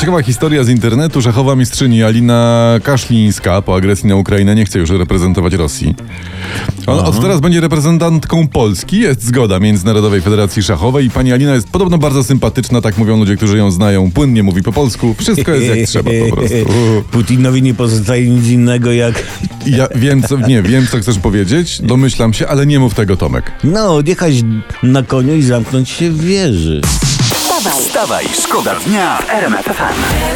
Ciekawa historia z internetu. Szachowa mistrzyni Alina Kaszlińska po agresji na Ukrainę nie chce już reprezentować Rosji. Ona od teraz będzie reprezentantką Polski. Jest zgoda Międzynarodowej Federacji Szachowej i pani Alina jest podobno bardzo sympatyczna, tak mówią ludzie, którzy ją znają. Płynnie mówi po polsku. Wszystko jest jak trzeba po prostu. Putinowi nie pozostaje nic innego jak. Ja wiem, co, nie, wiem, co chcesz powiedzieć, domyślam się, ale nie mów tego, Tomek. No, jechać na koniu i zamknąć się w wieży. Wstawaj, Wstawaj, szkoda dnia w RMF FM.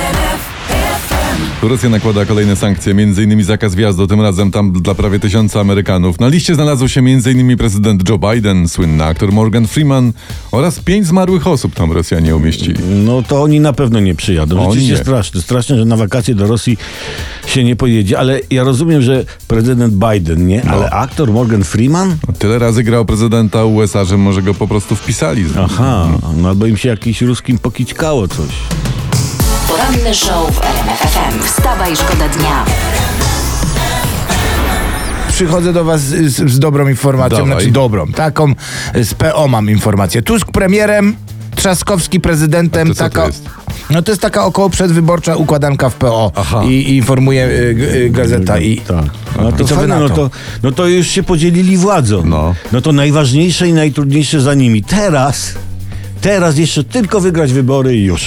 Rosja nakłada kolejne sankcje, m.in. zakaz wjazdu, tym razem tam dla prawie tysiąca Amerykanów. Na liście znalazł się m.in. prezydent Joe Biden, słynny aktor Morgan Freeman oraz pięć zmarłych osób tam Rosjanie umieścili. No to oni na pewno nie przyjadą. Rzeczywiście straszne. Straszne, że na wakacje do Rosji się nie pojedzie, ale ja rozumiem, że prezydent Biden, nie? Ale aktor Morgan Freeman? Tyle razy grał prezydenta USA, że może go po prostu wpisali. Aha, no albo im się jakiś ruskim pokićkało coś. Poranny show w RMF FM. Wstawaj, szkoda dnia. przychodzę do was z, z dobrą informacją, Dawaj. znaczy dobrą, taką z PO mam informację. Tusk premierem, Trzaskowski prezydentem, A to co to taka... jest? No to jest taka około przedwyborcza układanka w PO Aha. I, i informuje y, y, gazeta i... Tak. No to, I co wy fajne, no, to? to, no to już się podzielili władzą. No. no to najważniejsze i najtrudniejsze za nimi. Teraz, teraz jeszcze tylko wygrać wybory i już.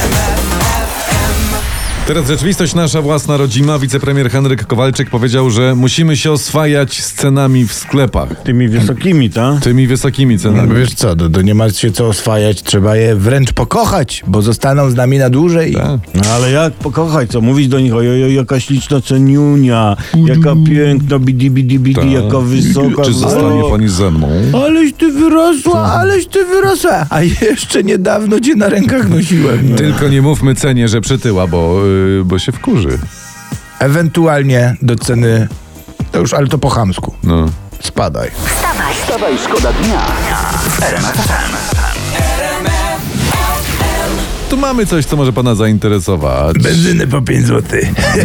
Teraz rzeczywistość nasza własna rodzima. Wicepremier Henryk Kowalczyk powiedział, że musimy się oswajać z cenami w sklepach. Tymi wysokimi, tak? Tymi wysokimi No cenami. wiesz co, to, to nie ma się co oswajać, trzeba je wręcz pokochać, bo zostaną z nami na dłużej. Tak. No ale jak pokochać, co? Mówić do nich, ojoj, jaka śliczna ceniunia, jaka piękna, bidi, bidi, bidi, Tak. jaka wysoka. Czy zostanie pani ze mną? Aleś ty wyrosła, aleś ty wyrosła, a jeszcze niedawno cię na rękach nosiłem. No. Tylko nie mówmy cenie, że przytyła, bo, yy, bo się wkurzy. Ewentualnie do ceny, to już, ale to po chamsku, No. spadaj. Wstawaj, Wstawaj, szkoda dnia. Tu mamy coś, co może pana zainteresować. Benzyny po 5 zł.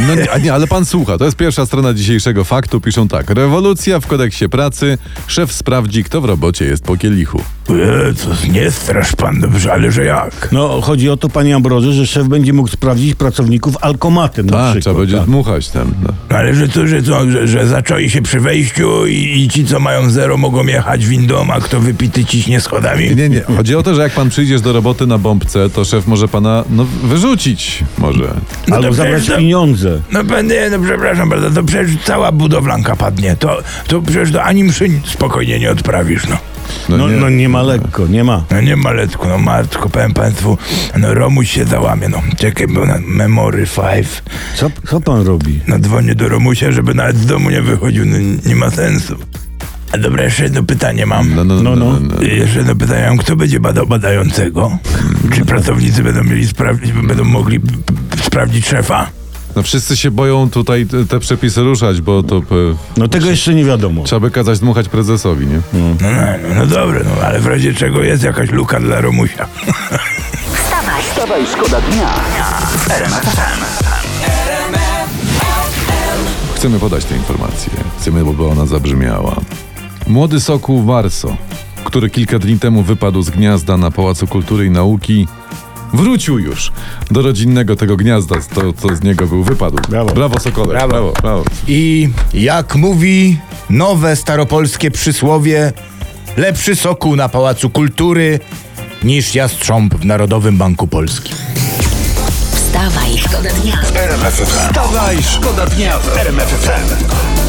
No nie, a nie, ale pan słucha. To jest pierwsza strona dzisiejszego faktu. Piszą tak. Rewolucja w kodeksie pracy. Szef sprawdzi, kto w robocie jest po kielichu. Co, nie strasz pan dobrze, ale że jak? No, chodzi o to, panie Ambroży, że szef będzie mógł sprawdzić pracowników alkomatem na Tak, przykład. trzeba będzie tak. dmuchać tam. No. Ale że to, że co, że, że zaczęli się przy wejściu i, i ci, co mają zero, mogą jechać windą, a kto wypity ciśnie schodami? Nie, nie. Chodzi o to, że jak pan przyjdziesz do roboty na bombce, to szef może pana no, wyrzucić. Może. Albo to zabrać przecież to- pieniądze. No pan- nie, no przepraszam bardzo, to przecież cała budowlanka padnie. To, to przecież do ani mszy spokojnie nie odprawisz, no. No, no nie ma lekko, nie ma. No nie maletku, no matko, powiem państwu, no Romuś się załamie, no. Czekaj, bo na Memory 5, Co, co pan robi? no dzwonię do Romusia, żeby nawet z domu nie wychodził, no nie ma sensu. A dobra, jeszcze jedno pytanie mam. No, no, no. No, no, no. no. Jeszcze jedno pytanie mam, kto będzie badał badającego? Czy pracownicy będą mieli sprawdzić, będą mogli sprawdzić szefa? No wszyscy się boją tutaj te, te przepisy ruszać, bo to e, No tego jeszcze nie wiadomo. trzeba by kazać dmuchać prezesowi, nie? No, no, no, no dobra, no ale w razie czego jest jakaś luka dla Romusia. wstawaj, Wstawaj, szkoda dnia RMF FM. Chcemy podać tę informację. Chcemy, by ona zabrzmiała. Młody sokół Warso, który kilka dni temu wypadł z gniazda na Pałacu Kultury i Nauki, wrócił już do rodzinnego tego gniazda, to, to z niego był wypadł. Brawo. Brawo Sokole. Brawo. brawo, brawo. I jak mówi nowe staropolskie przysłowie, lepszy sokół na Pałacu Kultury niż jastrząb w Narodowym Banku Polskim. wstawaj, szkoda dnia. Wstawaj, szkoda dnia w RMF FM.